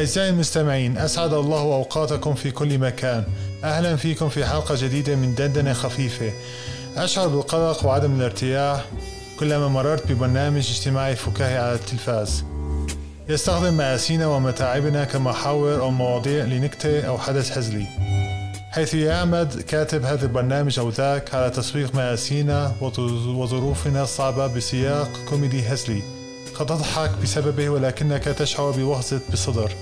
أعزائي المستمعين أسعد الله أوقاتكم في كل مكان. أهلا فيكم في حلقة جديدة من دندنة خفيفة. أشعر بالقلق وعدم الارتياح كلما مررت ببرنامج اجتماعي فكاهي على التلفاز. يستخدم مآسينا ومتاعبنا كمحاور أو مواضيع لنكتة أو حدث هزلي حيث يعمد كاتب هذا البرنامج أو ذاك على تسويق مآسينا وظروفنا الصعبة بسياق كوميدي هزلي. قد تضحك بسببه ولكنك تشعر بوهزة بالصدر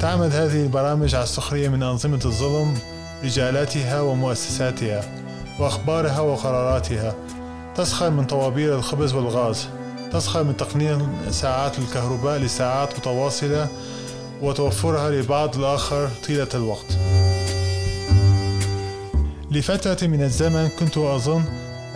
تعمد هذه البرامج على السخرية من أنظمة الظلم رجالاتها ومؤسساتها وأخبارها وقراراتها. تسخر من طوابير الخبز والغاز. تسخر من تقنين ساعات الكهرباء لساعات متواصلة وتوفرها لبعض الآخر طيلة الوقت. لفترة من الزمن كنت أظن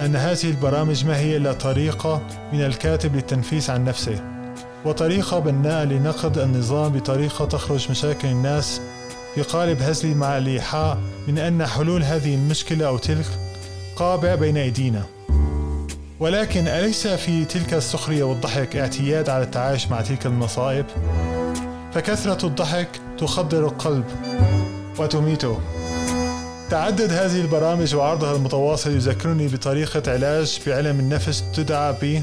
أن هذه البرامج ما هي إلا طريقة من الكاتب للتنفيس عن نفسه. وطريقة بناءة لنقد النظام بطريقة تخرج مشاكل الناس. في قالب هزلي مع الإيحاء من أن حلول هذه المشكلة أو تلك قابع بين أيدينا. ولكن أليس في تلك السخرية والضحك اعتياد على التعايش مع تلك المصائب؟ فكثرة الضحك تخدر القلب وتميته. تعدد هذه البرامج وعرضها المتواصل يذكرني بطريقة علاج بعلم النفس تدعى ب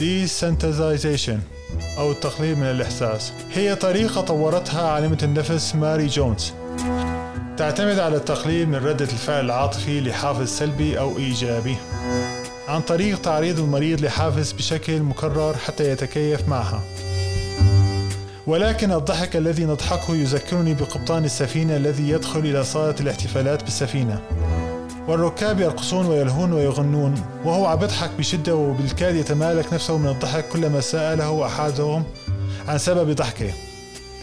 desensitization. أو التقليل من الإحساس. هي طريقة طورتها عالمة النفس ماري جونز. تعتمد على التقليل من ردة الفعل العاطفي لحافز سلبي أو إيجابي. عن طريق تعريض المريض لحافز بشكل مكرر حتى يتكيف معها. ولكن الضحك الذي نضحكه يذكرني بقبطان السفينة الذي يدخل إلى صالة الاحتفالات بالسفينة. والركاب يرقصون ويلهون ويغنون وهو عم يضحك بشدة وبالكاد يتمالك نفسه من الضحك كلما سأله أحدهم عن سبب ضحكه.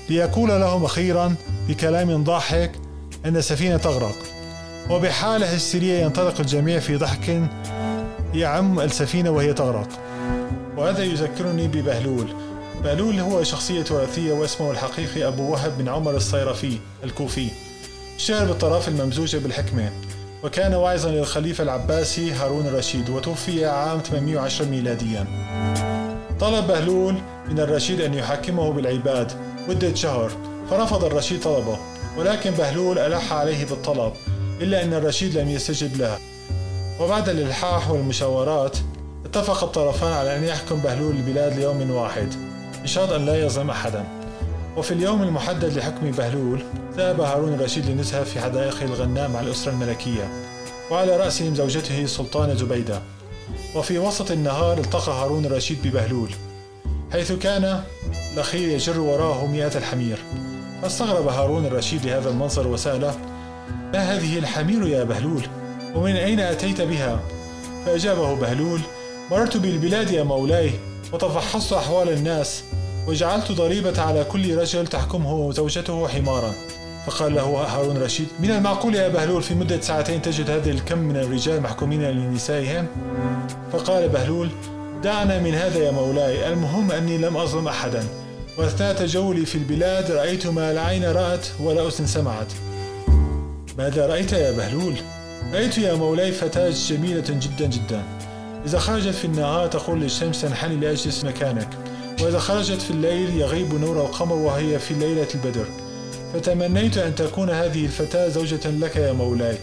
ليقول لهم أخيرا بكلام ضاحك أن السفينة تغرق وبحالة هستيرية ينطلق الجميع في ضحك يعم السفينة وهي تغرق. وهذا يذكرني ببهلول. بهلول هو شخصية تراثية واسمه الحقيقي أبو وهب بن عمر الصيرفي الكوفي اشتهر بالطرافة الممزوجة بالحكمة. وكان واعظا للخليفة العباسي هارون الرشيد وتوفي عام 810 ميلاديا. طلب بهلول من الرشيد أن يحكمه بالعباد مدة شهر فرفض الرشيد طلبه ولكن بهلول ألح عليه بالطلب إلا أن الرشيد لم يستجب له. وبعد الإلحاح والمشاورات اتفق الطرفان على أن يحكم بهلول البلاد ليوم واحد بشرط أن لا يظلم أحدا. وفي اليوم المحدد لحكم بهلول ذهب هارون الرشيد للنزهة في حدائق الغناء مع الأسرة الملكية وعلى رأسهم زوجته سلطانة زبيدة. وفي وسط النهار التقى هارون الرشيد ببهلول حيث كان الأخير يجر وراءه مئات الحمير. فاستغرب هارون الرشيد لهذا المنظر وسأله ما هذه الحمير يا بهلول؟ ومن أين أتيت بها؟ فأجابه بهلول مررت بالبلاد يا مولاي وتفحصت أحوال الناس وجعلت ضريبة على كل رجل تحكمه زوجته حمارا. فقال له هارون رشيد من المعقول يا بهلول في مدة ساعتين تجد هذا الكم من الرجال محكومين لنسائهم؟ فقال بهلول دعنا من هذا يا مولاي المهم أني لم أظلم أحدا. وأثناء تجولي في البلاد رأيت ما لا عين رأت ولا أذن سمعت. ماذا رأيت يا بهلول؟ رأيت يا مولاي فتاة جميلة جدا جدا. إذا خرجت في النهار تقول للشمس تنحني لأجلس مكانك. وإذا خرجت في الليل يغيب نور القمر وهي في ليلة البدر. فتمنيت أن تكون هذه الفتاة زوجة لك يا مولاي.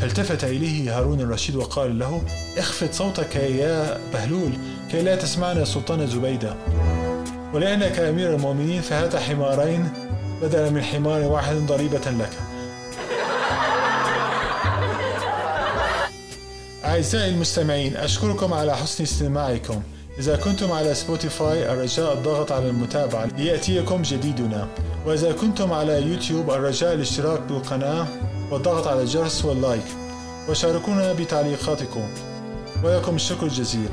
فالتفت إليه هارون الرشيد وقال له اخفض صوتك يا بهلول كي لا تسمعنا سلطان زبيدة. ولأنك أمير المؤمنين فهات حمارين بدلا من حمار واحد ضريبة لك. أعزائي المستمعين أشكركم على حسن استماعكم. إذا كنتم على سبوتيفاي الرجاء الضغط على المتابعة ليأتيكم جديدنا. وإذا كنتم على يوتيوب الرجاء الاشتراك بالقناة والضغط على الجرس وال like. وشاركونا بتعليقاتكم. ولكم الشكر الجزيل.